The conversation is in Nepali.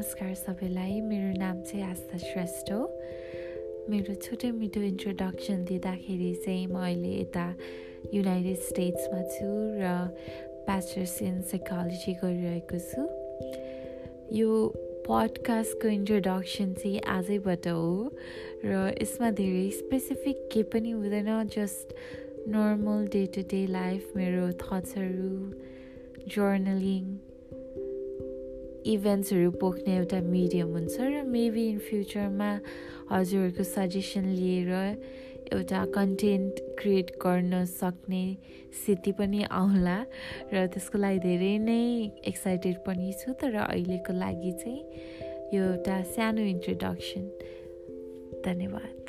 नमस्कार सबैलाई। मेरो नाम चाहिँ आस्था श्रेष्ठ हो। मेरो छोटो मिठो इन्ट्रोडक्सन दिँदाखेरि चाहिँ म अहिले यता युनाइटेड स्टेट्समा छु र ब्याचलर्स इन साइकोलोजी गरिरहेको छु। यो पडकास्टको इन्ट्रोडक्सन चाहिँ आजैबाट हो र यसमा धेरै स्पेसिफिक के पनि हुँदैन just normal day to day life मेरो थट्सहरू जर्नलिङ इभेन्ट्सहरू पोख्ने एउटा मिडियम हुन्छ र मेबी इन फ्युचरमा हजुरहरूको सजेसन लिएर एउटा कन्टेन्ट क्रिएट गर्न सक्ने स्थिति पनि आउला र त्यसको लागि धेरै नै एक्साइटेड पनि छु तर अहिलेको लागि चाहिँ यो एउटा सानो इन्ट्रोडक्सन धन्यवाद।